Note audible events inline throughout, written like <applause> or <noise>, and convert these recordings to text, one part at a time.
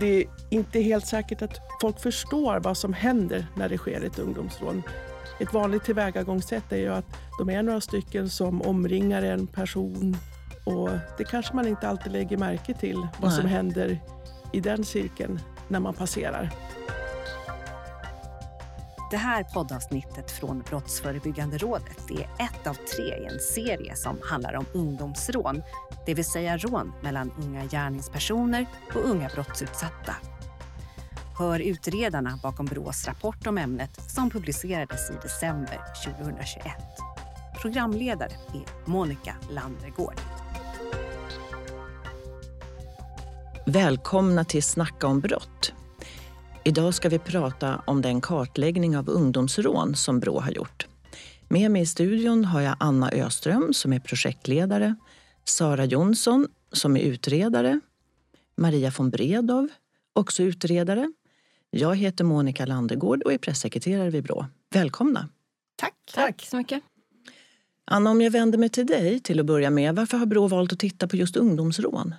det är inte helt säkert att folk förstår vad som händer när det sker ett ungdomsrån. Ett vanligt tillvägagångssätt är ju att de är några stycken som omringar en person och det kanske man inte alltid lägger märke till vad som händer i den cirkeln när man passerar. Det här poddavsnittet från Brottsförebyggande rådet är ett av tre i en serie som handlar om ungdomsrån, det vill säga rån mellan unga gärningspersoner och unga brottsutsatta. Hör utredarna bakom Brås rapport om ämnet som publicerades i december 2021. Programledare är Monica Landregård. Välkomna till Snacka om brott. Idag ska vi prata om den kartläggning av ungdomsrån som Brå har gjort. Med mig i studion har jag Anna Öström som är projektledare, Sara Jonsson som är utredare, Maria von Bredow, också utredare. Jag heter Monica Landegård och är pressekreterare vid Brå. Välkomna! Tack. Tack så mycket. Anna, om jag vänder mig till dig till att börja med. Varför har Brå valt att titta på just ungdomsrån?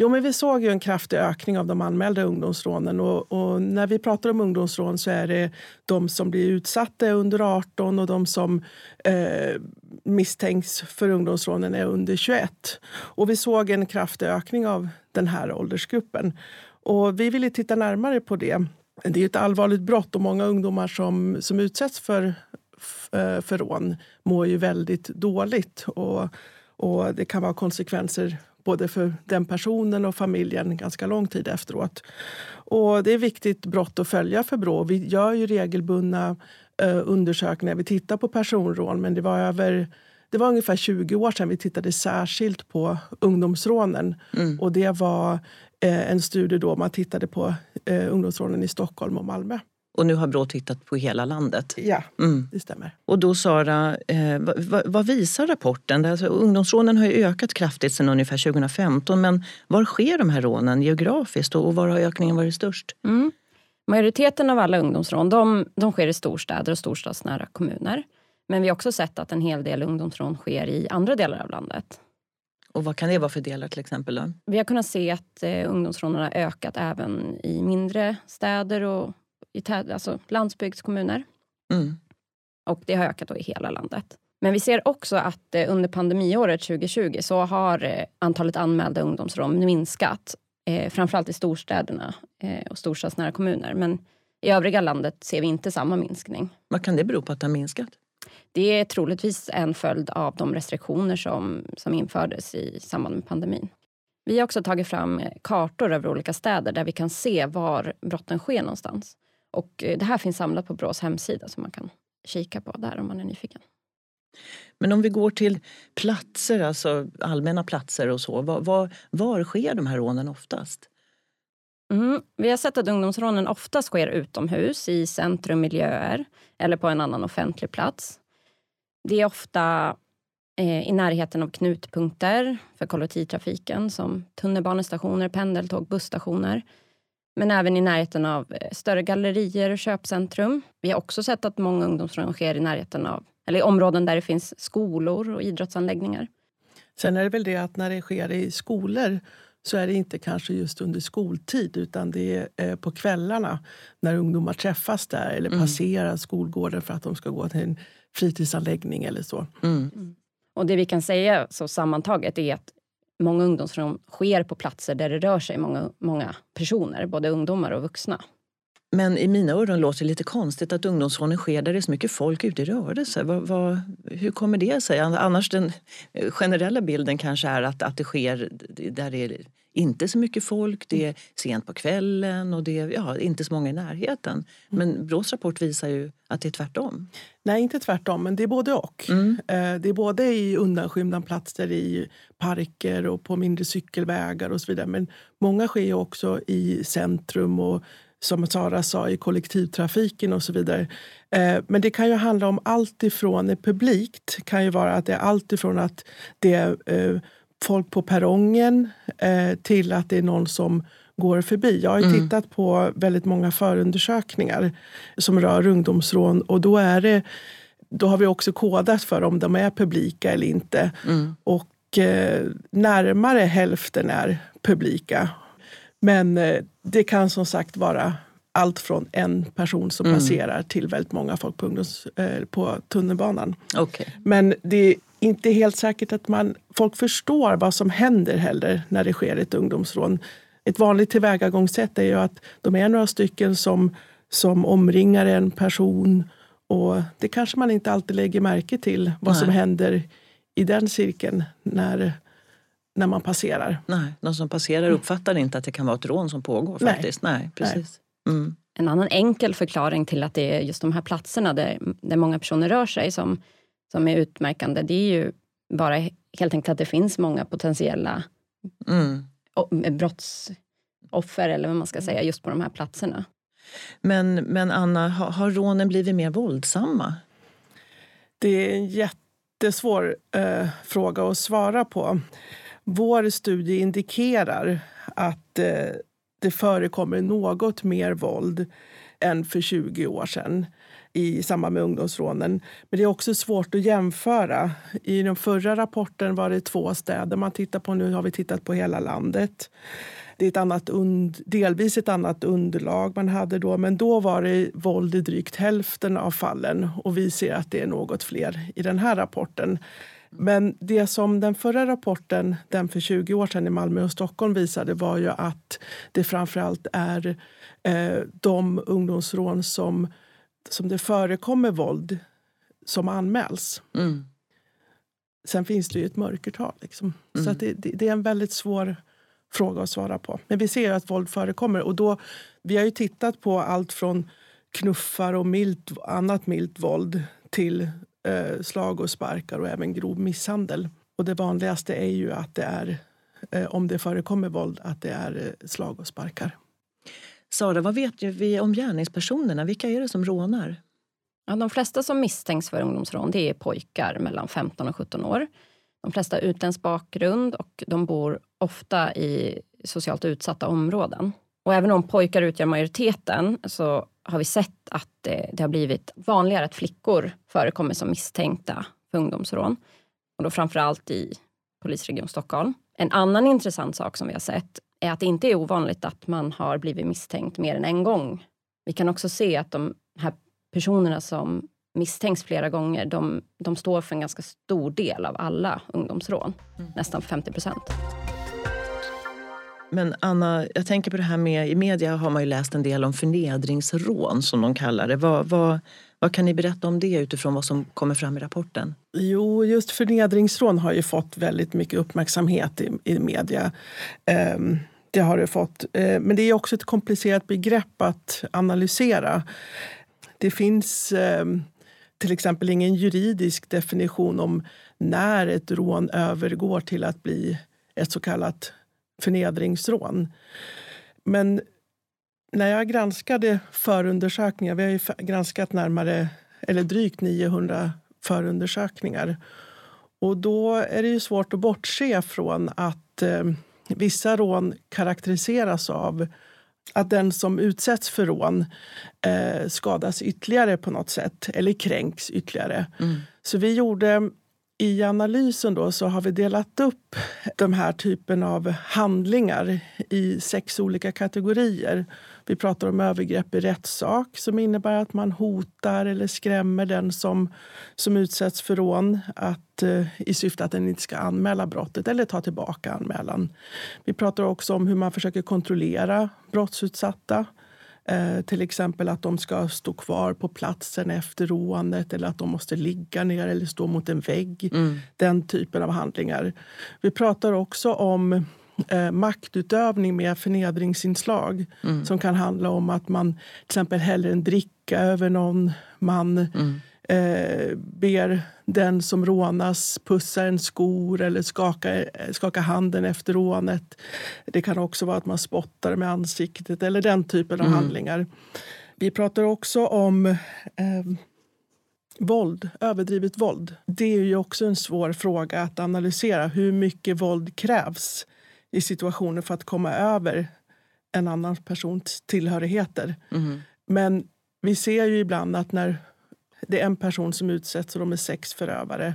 Jo, men vi såg ju en kraftig ökning av de anmälda ungdomsrånen. Och, och, när vi pratar om ungdomsrån så är det de som blir utsatta under 18 och de som eh, misstänks för ungdomsrånen är under 21. Och vi såg en kraftig ökning av den här åldersgruppen. Och vi ville titta närmare på det. Det är ett allvarligt brott och många ungdomar som, som utsätts för, eh, för rån mår ju väldigt dåligt. Och, och det kan vara konsekvenser både för den personen och familjen ganska lång tid efteråt. Och det är viktigt brott att följa för Brå. Vi gör ju regelbundna eh, undersökningar. Vi tittar på personrån, men det var över det var ungefär 20 år sedan vi tittade särskilt på ungdomsrånen. Mm. Och det var eh, en studie då man tittade på eh, ungdomsrånen i Stockholm och Malmö. Och nu har Brå tittat på hela landet. Ja, mm. det stämmer. Och då Sara, eh, vad, vad, visar rapporten? Alltså, ungdomsrånen har ju ökat kraftigt sedan ungefär 2015. Men var sker de här rånen geografiskt och, och var har ökningen varit störst? Mm. Majoriteten av alla ungdomsrån de, de sker i storstäder och storstadsnära kommuner. Men vi har också sett att en hel del ungdomsrån sker i andra delar av landet. Och vad kan det vara för delar till exempel? Då? Vi har kunnat se att eh, ungdomsrånen har ökat även i mindre städer och i alltså landsbygdskommuner. Mm. Och det har ökat i hela landet. Men vi ser också att eh, under pandemiåret 2020 så har eh, antalet anmälda ungdomsrån minskat. Eh, framförallt i storstäderna eh, och storstadsnära kommuner. Men i övriga landet ser vi inte samma minskning. Vad kan det bero på att det har minskat? Det är troligtvis en följd av de restriktioner som, som infördes i samband med pandemin. Vi har också tagit fram kartor över olika städer där vi kan se var brotten sker någonstans. Och eh, det här finns samlat på Brås hemsida som man kan kika på där om man är nyfiken. Men om vi går till platser, alltså allmänna platser och så. Var, var, var sker de här rånen oftast? Mm, vi har sett att ungdomsrånen oftast sker utomhus, i centrummiljöer eller på en annan offentlig plats. Det är ofta eh, i närheten av knutpunkter för kollektivtrafiken som tunnelbanestationer, pendeltåg, busstationer men även i närheten av eh, större gallerier och köpcentrum. Vi har också sett att många ungdomsrån sker i närheten av, eller i områden där det finns skolor och idrottsanläggningar. Sen är det väl det att när det sker i skolor så är det inte kanske just under skoltid utan det är eh, på kvällarna när ungdomar träffas där eller mm. passerar skolgården för att de ska gå till en fritidsanläggning eller så. Mm. Mm. Och det vi kan säga så sammantaget är att många ungdomsrån sker på platser där det rör sig många, många personer, både ungdomar och vuxna. Men i mina öron låter det lite konstigt att ungdomsrånen sker där det är så mycket folk ute i rörelse. Vad, vad, hur kommer det sig? Annars den eh, generella bilden kanske är att, att det sker där det är inte så mycket folk, det är sent på kvällen och det är ja, inte så många i närheten. Men Brås rapport visar ju att det är tvärtom. Nej, inte tvärtom, men det är både och. Mm. Eh, det är både i undanskymda platser i parker och på mindre cykelvägar och så vidare. Men många sker också i centrum och som Sara sa, i kollektivtrafiken och så vidare. Eh, men det kan ju handla om allt ifrån publikt, kan ju vara att det är allt ifrån att det är eh, folk på perrongen eh, till att det är någon som går förbi. Jag har mm. tittat på väldigt många förundersökningar som rör ungdomsrån och då, är det, då har vi också kodat för om de är publika eller inte. Mm. Och eh, närmare hälften är publika. Men eh, det kan som sagt vara allt från en person som Mm. passerar till väldigt många folk på, ungdoms, eh, på tunnelbanan. Okej. Men det inte helt säkert att man, folk förstår vad som händer heller när det sker ett ungdomsrån. Ett vanligt tillvägagångssätt är ju att de är några stycken som, som omringar en person och det kanske man inte alltid lägger märke till vad som Nej. händer i den cirkeln när, när man passerar. Nej, de som passerar uppfattar inte att det kan vara ett rån som pågår Nej. faktiskt. Nej, precis. Mm. En annan enkel förklaring till att det är just de här platserna där, där många personer rör sig som, som är utmärkande, det är ju bara helt enkelt att det finns många potentiella Mm. brottsoffer, eller vad man ska säga, just på de här platserna. Men, men Anna, har, har rånen blivit mer våldsamma? Det är en jättesvår eh, fråga att svara på. Vår studie indikerar att eh, det förekommer något mer våld än för 20 år sedan i samband med ungdomsrånen. Men det är också svårt att jämföra. I den förra rapporten var det två städer man tittar på. Nu har vi tittat på hela landet. Det är ett annat und- delvis ett annat underlag man hade då men då var det våld i drygt hälften av fallen och vi ser att det är något fler i den här rapporten. Men det som den förra rapporten, den för 20 år sedan i Malmö och Stockholm visade var ju att det framförallt är eh, de ungdomsrån som, som det förekommer våld som anmäls. Mm. Sen finns det ju ett mörkertal. Liksom. Så Mm. att det, det, det är en väldigt svår fråga att svara på. Men vi ser ju att våld förekommer. Och då, vi har ju tittat på allt från knuffar och milt, annat milt våld till eh, slag och sparkar och även grov misshandel. Och det vanligaste är ju att det är, eh, om det förekommer våld, att det är eh, slag och sparkar. Sara, vad vet vi om gärningspersonerna? Vilka är det som rånar? Ja, de flesta som misstänks för ungdomsrån det är pojkar mellan 15 och 17 år. De flesta har utländsk bakgrund och de bor ofta i socialt utsatta områden. Och även om pojkar utgör majoriteten så har vi sett att det, det har blivit vanligare att flickor förekommer som misstänkta för ungdomsrån. Och då framförallt i polisregion Stockholm. En annan intressant sak som vi har sett är att det inte är ovanligt att man har blivit misstänkt mer än en gång. Vi kan också se att de här personerna som misstänks flera gånger, de, de står för en ganska stor del av alla ungdomsrån. Mm. Nästan 50 procent. Men Anna, jag tänker på det här med, i media har man ju läst en del om förnedringsrån som de kallar det. Vad, vad, vad kan ni berätta om det utifrån vad som kommer fram i rapporten? Jo, just förnedringsrån har ju fått väldigt mycket uppmärksamhet i, i media. Um, det har det fått. Uh, men det är också ett komplicerat begrepp att analysera. Det finns um, till exempel ingen juridisk definition om när ett rån övergår till att bli ett så kallat förnedringsrån. Men när jag granskade förundersökningar, vi har ju granskat närmare, eller drygt 900 förundersökningar. Och då är det ju svårt att bortse från att eh, vissa rån karaktäriseras av att den som utsätts för rån eh, skadas ytterligare på något sätt eller kränks ytterligare. Mm. Så vi gjorde i analysen då så har vi delat upp de här typen av handlingar i sex olika kategorier. Vi pratar om övergrepp i rättssak som innebär att man hotar eller skrämmer den som, som utsätts för rån att, eh, i syfte att den inte ska anmäla brottet eller ta tillbaka anmälan. Vi pratar också om hur man försöker kontrollera brottsutsatta. Eh, till exempel att de ska stå kvar på platsen efter rånet eller att de måste ligga ner eller stå mot en vägg. Mm. Den typen av handlingar. Vi pratar också om eh, maktutövning med förnedringsinslag Mm. som kan handla om att man till exempel häller en dricka över någon. Man Mm. eh, ber den som rånas pussa en skor eller skaka, eh, skaka handen efter rånet. Det kan också vara att man spottar med ansiktet eller den typen av Mm. handlingar. Vi pratar också om eh, våld, överdrivet våld. Det är ju också en svår fråga att analysera. Hur mycket våld krävs i situationer för att komma över en annan persons tillhörigheter? Mm. Men vi ser ju ibland att när det är en person som utsätts och de är sex förövare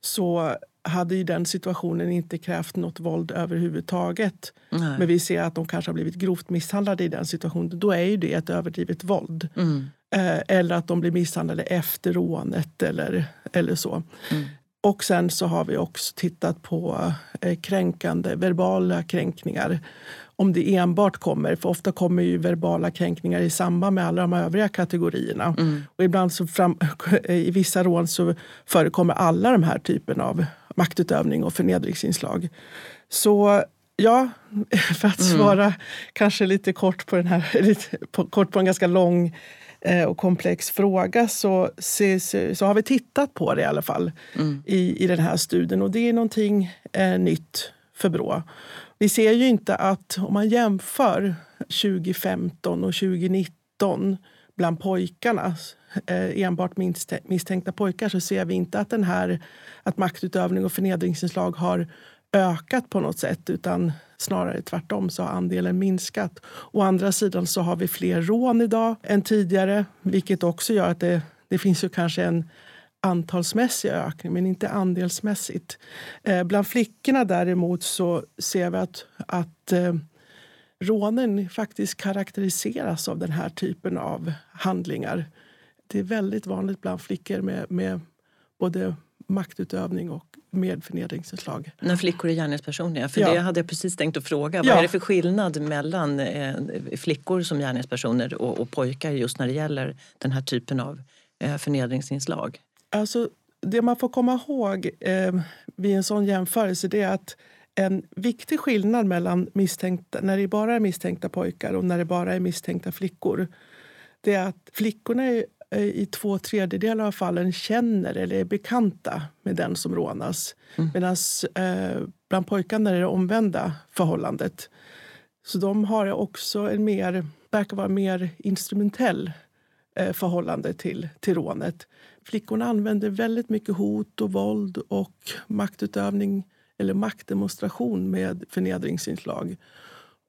så hade ju den situationen inte krävt något våld överhuvudtaget. Nej. Men vi ser att de kanske har blivit grovt misshandlade i den situationen. Då är ju det ett överdrivet våld. Mm. Eh, eller att de blir misshandlade efter rånet eller, eller så. Mm. Och sen så har vi också tittat på eh, kränkande, verbala kränkningar. Om det enbart kommer, för ofta kommer ju verbala kränkningar i samband med alla de övriga kategorierna. Mm. Och ibland så fram, <laughs> i vissa rån så förekommer alla de här typen av maktutövning och förnedringsinslag. Så ja, <laughs> för att svara kanske lite kort på, den här, <laughs> lite, på, kort på en ganska lång och komplex fråga så, så, så, har vi tittat på det i alla fall Mm. i, i den här studien. Och det är någonting eh, nytt för Brå. Vi ser ju inte att om man jämför 2015 och 2019 bland pojkarna, eh, enbart misstä- misstänkta pojkar, så ser vi inte att, den här, att maktutövning och förnedringsinslag har ökat på något sätt utan snarare tvärtom så har andelen minskat. Å andra sidan så har vi fler rån idag än tidigare vilket också gör att det, det finns ju kanske en antalsmässig ökning men inte andelsmässigt. Eh, bland flickorna däremot så ser vi att, att eh, rånen faktiskt karaktäriseras av den här typen av handlingar. Det är väldigt vanligt bland flickor med, med både maktutövning och med förnedringsinslag. När flickor är gärningspersoner, för Ja. det hade jag precis tänkt att fråga. Ja. Vad är det för skillnad mellan eh, flickor som gärningspersoner och, och pojkar just när det gäller den här typen av eh, förnedringsinslag? Alltså, det man får komma ihåg eh, vid en sån jämförelse det är att en viktig skillnad mellan misstänkta, när det bara är misstänkta pojkar och när det bara är misstänkta flickor det är att flickorna är, i två tredjedelar av fallen känner eller är bekanta med den som rånas. Mm. Medan eh, bland pojkarna är det omvända förhållandet. Så de har också en mer, verkar vara mer instrumentell eh, förhållande till, till rånet. Flickorna använder väldigt mycket hot och våld och maktutövning eller maktdemonstration med förnedringsinslag.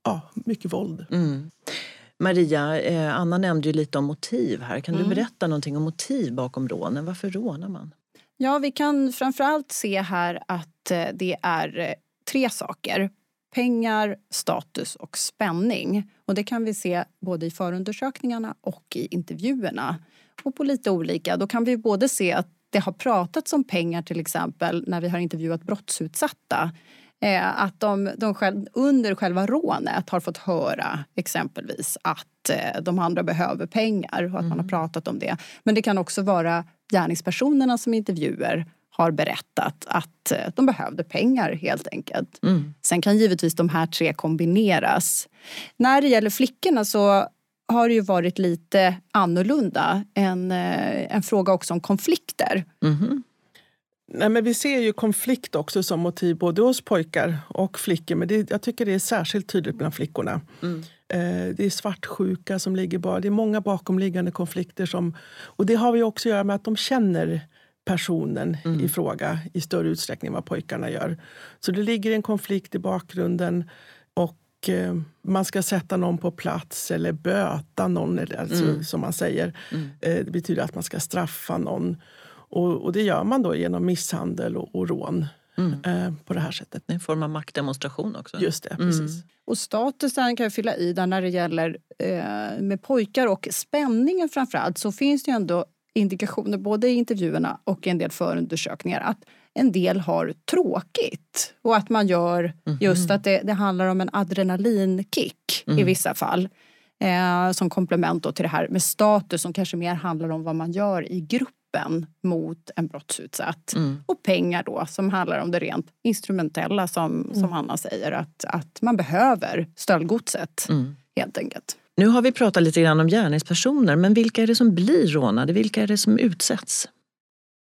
Ja, mycket våld. Mm. Maria, eh, Anna nämnde ju lite om motiv här. Kan du Mm. berätta någonting om motiv bakom rånen? Varför rånar man? Ja, vi kan framförallt se här att eh, det är eh, tre saker. Pengar, status och spänning. Och det kan vi se både i förundersökningarna och i intervjuerna. Och på lite olika. Då kan vi både se att det har pratats om pengar till exempel när vi har intervjuat brottsutsatta. Eh, att de, de själv, under själva rånet har fått höra exempelvis att eh, de andra behöver pengar och att man har pratat om det. Men det kan också vara gärningspersonerna som intervjuer har berättat att eh, de behövde pengar helt enkelt. Mm. Sen kan givetvis de här tre kombineras. När det gäller flickorna så har det ju varit lite annorlunda. En, eh, en fråga också om konflikter. Mhm. Nej, men vi ser ju konflikt också som motiv både hos pojkar och flickor. Men det, jag tycker det är särskilt tydligt bland flickorna. Mm. Eh, det är svartsjuka som ligger bara. Det är många bakomliggande konflikter. Som, och det har vi också att göra med att de känner personen Mm. i fråga i större utsträckning än vad pojkarna gör. Så det ligger en konflikt i bakgrunden och eh, man ska sätta någon på plats eller böta någon, alltså, Mm. som man säger. Mm. Eh, det betyder att man ska straffa någon. Och, och det gör man då genom misshandel och, och rån Mm. eh, på det här sättet. En form av maktdemonstration också. Just det, Mm. precis. Och statusen kan jag fylla i där när det gäller eh, med pojkar och spänningen framförallt så finns det ju ändå indikationer både i intervjuerna och i en del förundersökningar att en del har tråkigt och att man gör just att det, det handlar om en adrenalinkick i Mm. vissa fall. Eh, som komplement då till det här med status som kanske mer handlar om vad man gör i gruppen mot en brottsutsatt. Mm. Och pengar då som handlar om det rent instrumentella som, som Hanna säger att, att man behöver stöldgodset Mm. helt enkelt. Nu har vi pratat lite grann om gärningspersoner, men vilka är det som blir rånade? Vilka är det som utsätts?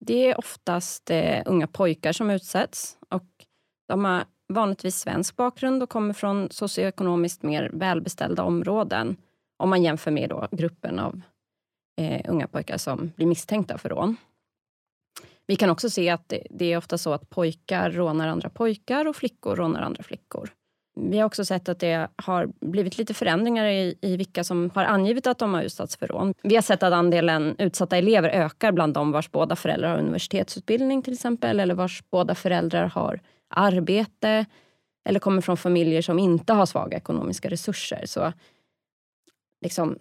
Det är oftast eh, unga pojkar som utsätts. Och de har vanligtvis svensk bakgrund och kommer från socioekonomiskt mer välbeställda områden om man jämför med då gruppen av eh, unga pojkar som blir misstänkta för rån. Vi kan också se att det, det är ofta så att pojkar rånar andra pojkar och flickor rånar andra flickor. vi har också sett att det har blivit lite förändringar i, i vilka som har angivit att de har utsatts för rån. Vi har sett att andelen utsatta elever ökar bland de vars båda föräldrar har universitetsutbildning till exempel eller vars båda föräldrar har arbete eller kommer från familjer som inte har svaga ekonomiska resurser. Så liksom,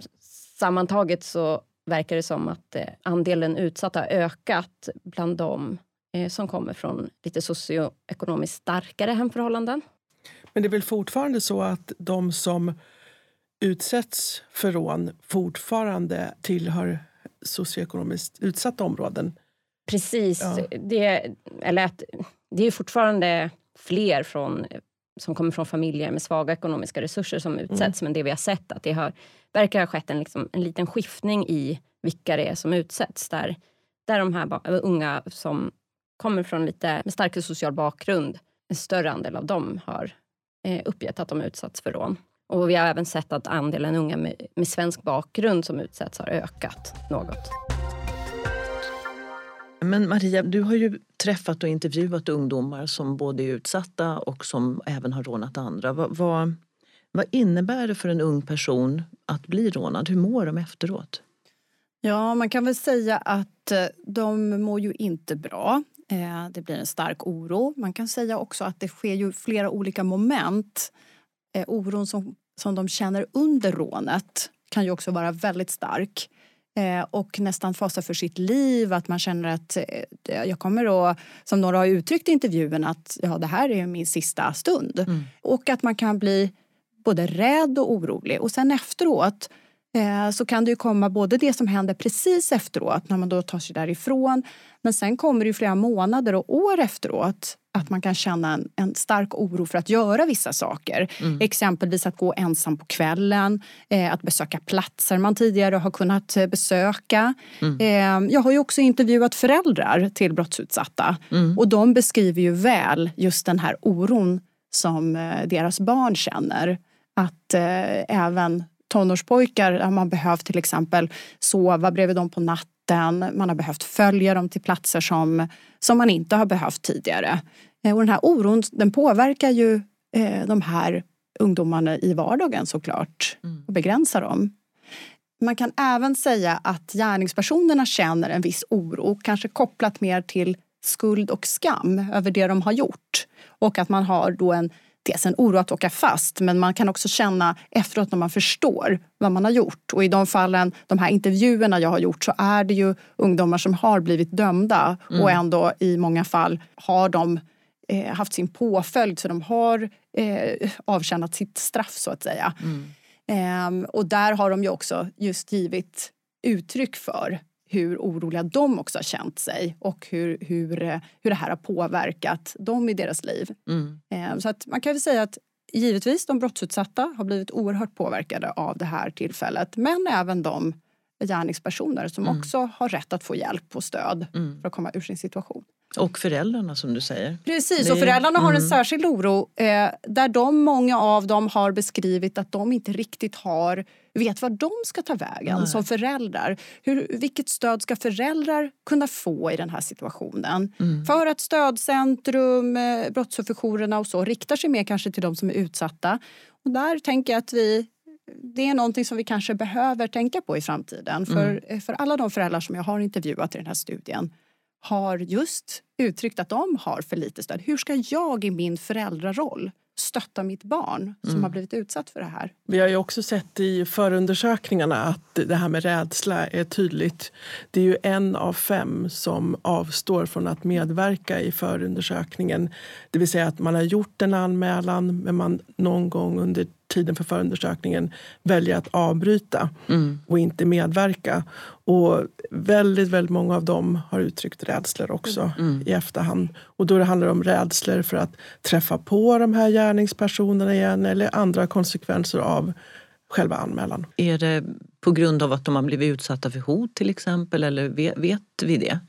sammantaget så verkar det som att eh, andelen utsatta har ökat bland de eh, som kommer från lite socioekonomiskt starkare hemförhållanden. Men det är väl fortfarande så att de som utsätts för rån fortfarande tillhör socioekonomiskt utsatta områden? Precis. Ja. Det, eller att, det är fortfarande fler från, som kommer från familjer med svaga ekonomiska resurser som utsätts. Mm. Men det vi har sett att det har, verkar ha skett en, liksom, en liten skiftning i vilka det är som utsätts. Där, där de här unga som kommer från lite med starkare social bakgrund, en större andel av dem har eh, uppgett att de utsatts för rån. Och vi har även sett att andelen unga med, med svensk bakgrund som utsätts har ökat något. Men Maria, du har ju träffat och intervjuat ungdomar som både är utsatta och som även har rånat andra. Vad, vad, vad innebär det för en ung person att bli rånad? Hur mår de efteråt? Ja, man kan väl säga att eh, de mår ju inte bra. Eh, det blir en stark oro. Man kan säga också att det sker ju flera olika moment. Eh, oron som, som de känner under rånet kan ju också vara väldigt stark och nästan fasa för sitt liv. Att man känner att jag kommer att, som några har uttryckt i intervjun, att ja, det här är min sista stund. Mm. Och att man kan bli både rädd och orolig. Och sen efteråt Eh, så kan det ju komma både det som händer precis efteråt när man då tar sig därifrån men sen kommer det ju flera månader och år efteråt att man kan känna en, en stark oro för att göra vissa saker. Mm. Exempelvis att gå ensam på kvällen, eh, att besöka platser man tidigare har kunnat eh, besöka. Mm. Eh, jag har ju också intervjuat föräldrar till brottsutsatta mm. och de beskriver ju väl just den här oron som eh, deras barn känner. Att eh, även tonårspojkar har man behövt till exempel sova bredvid dem på natten. Man har behövt följa dem till platser som, som man inte har behövt tidigare. Eh, och den här oron den påverkar ju eh, de här ungdomarna i vardagen såklart mm. och begränsar dem. Man kan även säga att gärningspersonerna känner en viss oro, kanske kopplat mer till skuld och skam över det de har gjort. Och att man har då en dels en oro att åka fast men man kan också känna efteråt när man förstår vad man har gjort. Och i de fallen, de här intervjuerna jag har gjort så är det ju ungdomar som har blivit dömda mm. och ändå i många fall har de eh, haft sin påföljd så de har eh, avtjänat sitt straff så att säga. Mm. Eh, och där har de ju också just givit uttryck för hur oroliga de också har känt sig och hur, hur, eh, hur det här har påverkat dem i deras liv. Mm. Eh, så att man kan väl säga att givetvis de brottsutsatta har blivit oerhört påverkade av det här tillfället men även de gärningspersoner som mm. också har rätt att få hjälp och stöd mm. för att komma ur sin situation. Och föräldrarna som du säger. Precis, och föräldrarna har en mm. särskild oro eh, där de, många av dem har beskrivit att de inte riktigt har vet var de ska ta vägen Nej. som föräldrar. Hur, vilket stöd ska föräldrar kunna få i den här situationen? Mm. För att stödcentrum, eh, brottsofferjourerna och så riktar sig mer kanske till de som är utsatta. Och där tänker jag att vi det är någonting som vi kanske behöver tänka på i framtiden. För, mm. Eh, för alla de föräldrar som jag har intervjuat i den här studien har just uttryckt att de har för lite stöd. Hur ska jag i min föräldraroll stötta mitt barn som mm. har blivit utsatt för det här. Vi har ju också sett i förundersökningarna att det här med rädsla är tydligt. Det är ju en av fem som avstår från att medverka i förundersökningen. Det vill säga att man har gjort en anmälan men man någon gång under tiden för förundersökningen väljer att avbryta mm. och inte medverka. Och väldigt, väldigt många av dem har uttryckt rädslor också mm. i efterhand. Och då handlar det om rädslor för att träffa på de här gärningspersonerna igen eller andra konsekvenser av själva anmälan. Är det på grund av att de har blivit utsatta för hot till exempel eller vet vi det?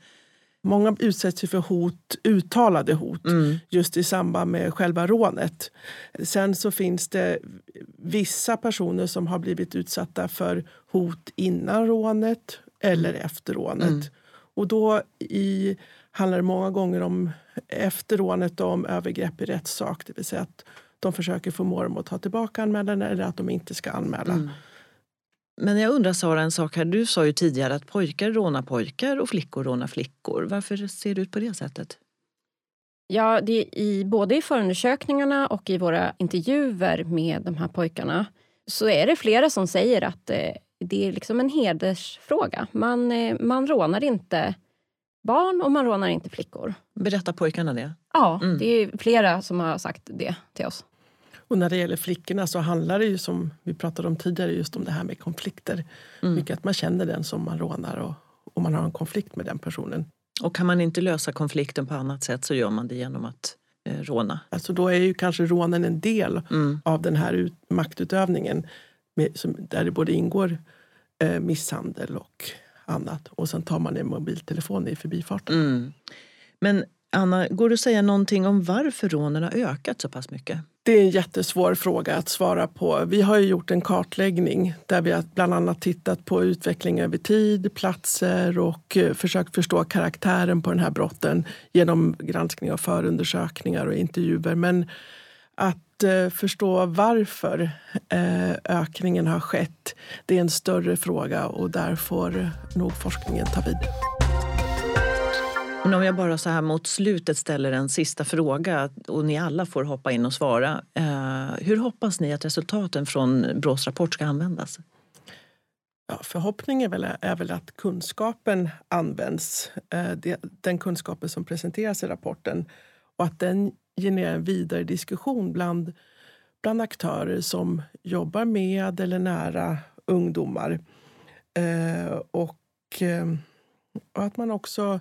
Många utsätts för hot, uttalade hot mm. just i samband med själva rånet. Sen så finns det vissa personer som har blivit utsatta för hot innan rånet eller efter rånet. Mm. Och då i, handlar det många gånger om efter rånet om övergrepp i rättssak. Det vill säga att de försöker förmå dem att ta tillbaka anmälan eller att de inte ska anmäla. Mm. Men jag undrar Sara en sak här. Du sa ju tidigare att pojkar rånar pojkar och flickor rånar flickor. Varför ser det ut på det sättet? Ja, det i, både i förundersökningarna och i våra intervjuer med de här pojkarna så är det flera som säger att eh, det är liksom en hedersfråga. Man, eh, man rånar inte barn och man rånar inte flickor. Berättar pojkarna det? Ja, mm. det är flera som har sagt det till oss. Och när det gäller flickorna så handlar det ju som vi pratade om tidigare just om det här med konflikter. Mm. Mycket att man känner den som man rånar och, och man har en konflikt med den personen. Och kan man inte lösa konflikten på annat sätt så gör man det genom att eh, råna? Alltså då är ju kanske rånen en del mm. av den här ut, maktutövningen med, som, där det både ingår eh, misshandel och annat. Och sen tar man en mobiltelefon i förbifarten. Mm. Men Anna, går det att säga någonting om varför rånen har ökat så pass mycket? Det är en jättesvår fråga att svara på. Vi har gjort en kartläggning där vi har bland annat tittat på utveckling över tid, platser och eh, försökt förstå karaktären på den här brotten genom granskning av förundersökningar och intervjuer. Men att eh, förstå varför eh, ökningen har skett, det är en större fråga och där får nog forskningen ta vid. Men om jag bara så här mot slutet ställer en sista fråga och ni alla får hoppa in och svara. Eh, hur hoppas ni att resultaten från Brås rapport ska användas? Ja, förhoppningen är väl, är väl att kunskapen används, eh, den kunskapen som presenteras i rapporten och att den genererar en vidare diskussion bland, bland aktörer som jobbar med eller nära ungdomar. Eh, och, och att man också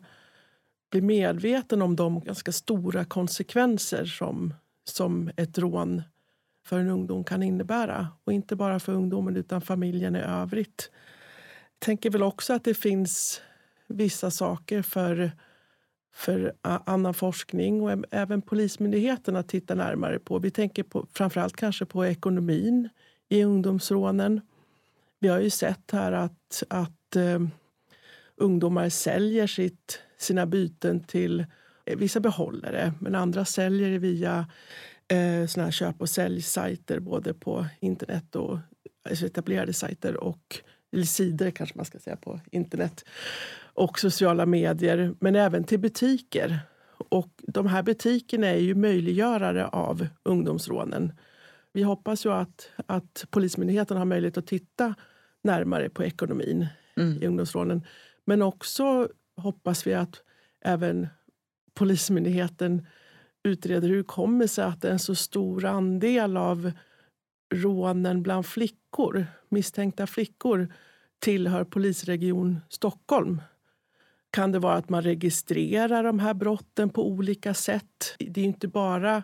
bli medveten om de ganska stora konsekvenser som, som ett rån för en ungdom kan innebära. Och inte bara för ungdomen utan familjen i övrigt. Jag tänker väl också att det finns vissa saker för, för annan forskning och även Polismyndigheten att titta närmare på. Vi tänker på, framförallt kanske på ekonomin i ungdomsrånen. Vi har ju sett här att, att eh, ungdomar säljer sitt sina byten till eh, vissa behållare men andra säljer via eh, såna här köp och säljsajter både på internet och alltså etablerade sajter och eller sidor kanske man ska säga på internet och sociala medier men även till butiker. Och de här butikerna är ju möjliggörare av ungdomsrånen. Vi hoppas ju att, att Polismyndigheten har möjlighet att titta närmare på ekonomin mm. i ungdomsrånen. Men också hoppas vi att även Polismyndigheten utreder hur det kommer sig att en så stor andel av rånen bland flickor, misstänkta flickor tillhör polisregion Stockholm. Kan det vara att man registrerar de här brotten på olika sätt? Det är inte bara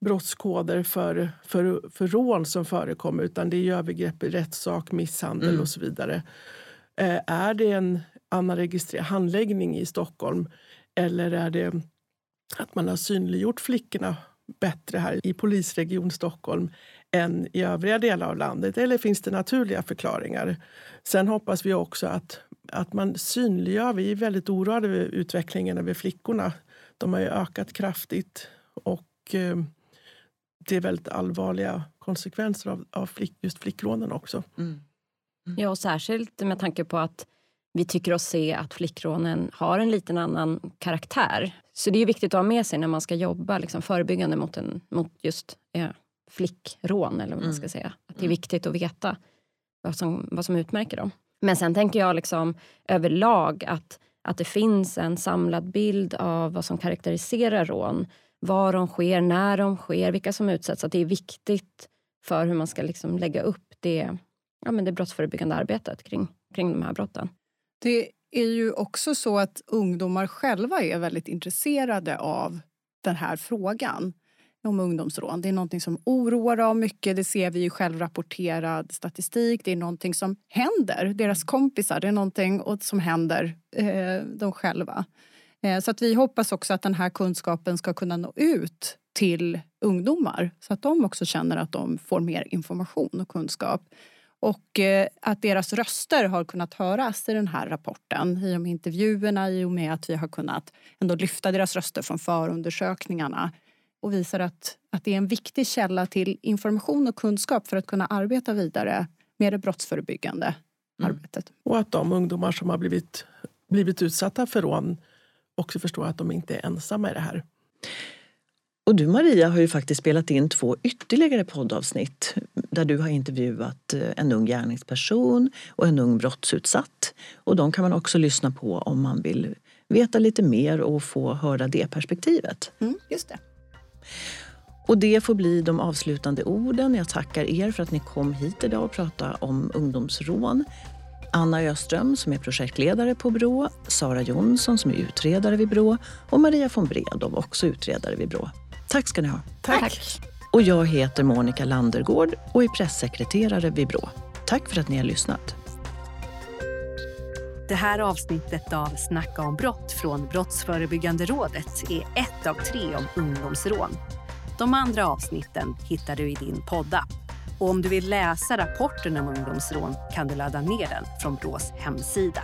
brottskoder för, för, för rån som förekommer utan det är övergrepp i rättssak, misshandel mm. och så vidare. Eh, är det en, annan handläggning i Stockholm? Eller är det att man har synliggjort flickorna bättre här i polisregion Stockholm än i övriga delar av landet? Eller finns det naturliga förklaringar? Sen hoppas vi också att, att man synliggör. Vi är väldigt oroade över utvecklingen över flickorna. De har ökat kraftigt och eh, det är väldigt allvarliga konsekvenser av, av flick, just flickrånen också. Mm. Mm. Ja, och särskilt med tanke på att vi tycker oss se att flickrånen har en liten annan karaktär. Så det är viktigt att ha med sig när man ska jobba liksom, förebyggande mot, en, mot just eh, flickrån. Eller vad man ska mm. säga. Att det är mm. viktigt att veta vad som, vad som utmärker dem. Men sen tänker jag liksom överlag att, att det finns en samlad bild av vad som karaktäriserar rån. Var de sker, när de sker, vilka som utsätts. Att det är viktigt för hur man ska liksom lägga upp det, ja, men det brottsförebyggande arbetet kring, kring de här brotten. Det är ju också så att ungdomar själva är väldigt intresserade av den här frågan om ungdomsrån. Det är någonting som oroar dem mycket. Det ser vi i självrapporterad statistik. Det är någonting som händer deras kompisar. Det är någonting som händer eh, dem själva. Eh, så att vi hoppas också att den här kunskapen ska kunna nå ut till ungdomar så att de också känner att de får mer information och kunskap. Och eh, att deras röster har kunnat höras i den här rapporten i och med intervjuerna, i och med att vi har kunnat ändå lyfta deras röster från förundersökningarna och visar att, att det är en viktig källa till information och kunskap för att kunna arbeta vidare med det brottsförebyggande mm. arbetet. Och att de ungdomar som har blivit, blivit utsatta för rån också förstår att de inte är ensamma i det här. Och du Maria har ju faktiskt spelat in två ytterligare poddavsnitt där du har intervjuat eh, en ung gärningsperson och en ung brottsutsatt. Och de kan man också lyssna på om man vill veta lite mer och få höra det perspektivet. Mm, just det. Och det får bli de avslutande orden. Jag tackar er för att ni kom hit idag och pratade om ungdomsrån. Anna Öström som är projektledare på Brå, Sara Jonsson som är utredare vid Brå och Maria von Bredow, också utredare vid Brå. Tack ska ni ha. Tack. Tack. Och jag heter Monica Landergård och är pressekreterare vid Brå. Tack för att ni har lyssnat. Det här avsnittet av Snacka om brott från Brottsförebyggande rådet är ett av tre om ungdomsrån. De andra avsnitten hittar du i din poddapp. Och om du vill läsa rapporten om ungdomsrån kan du ladda ner den från Brås hemsida.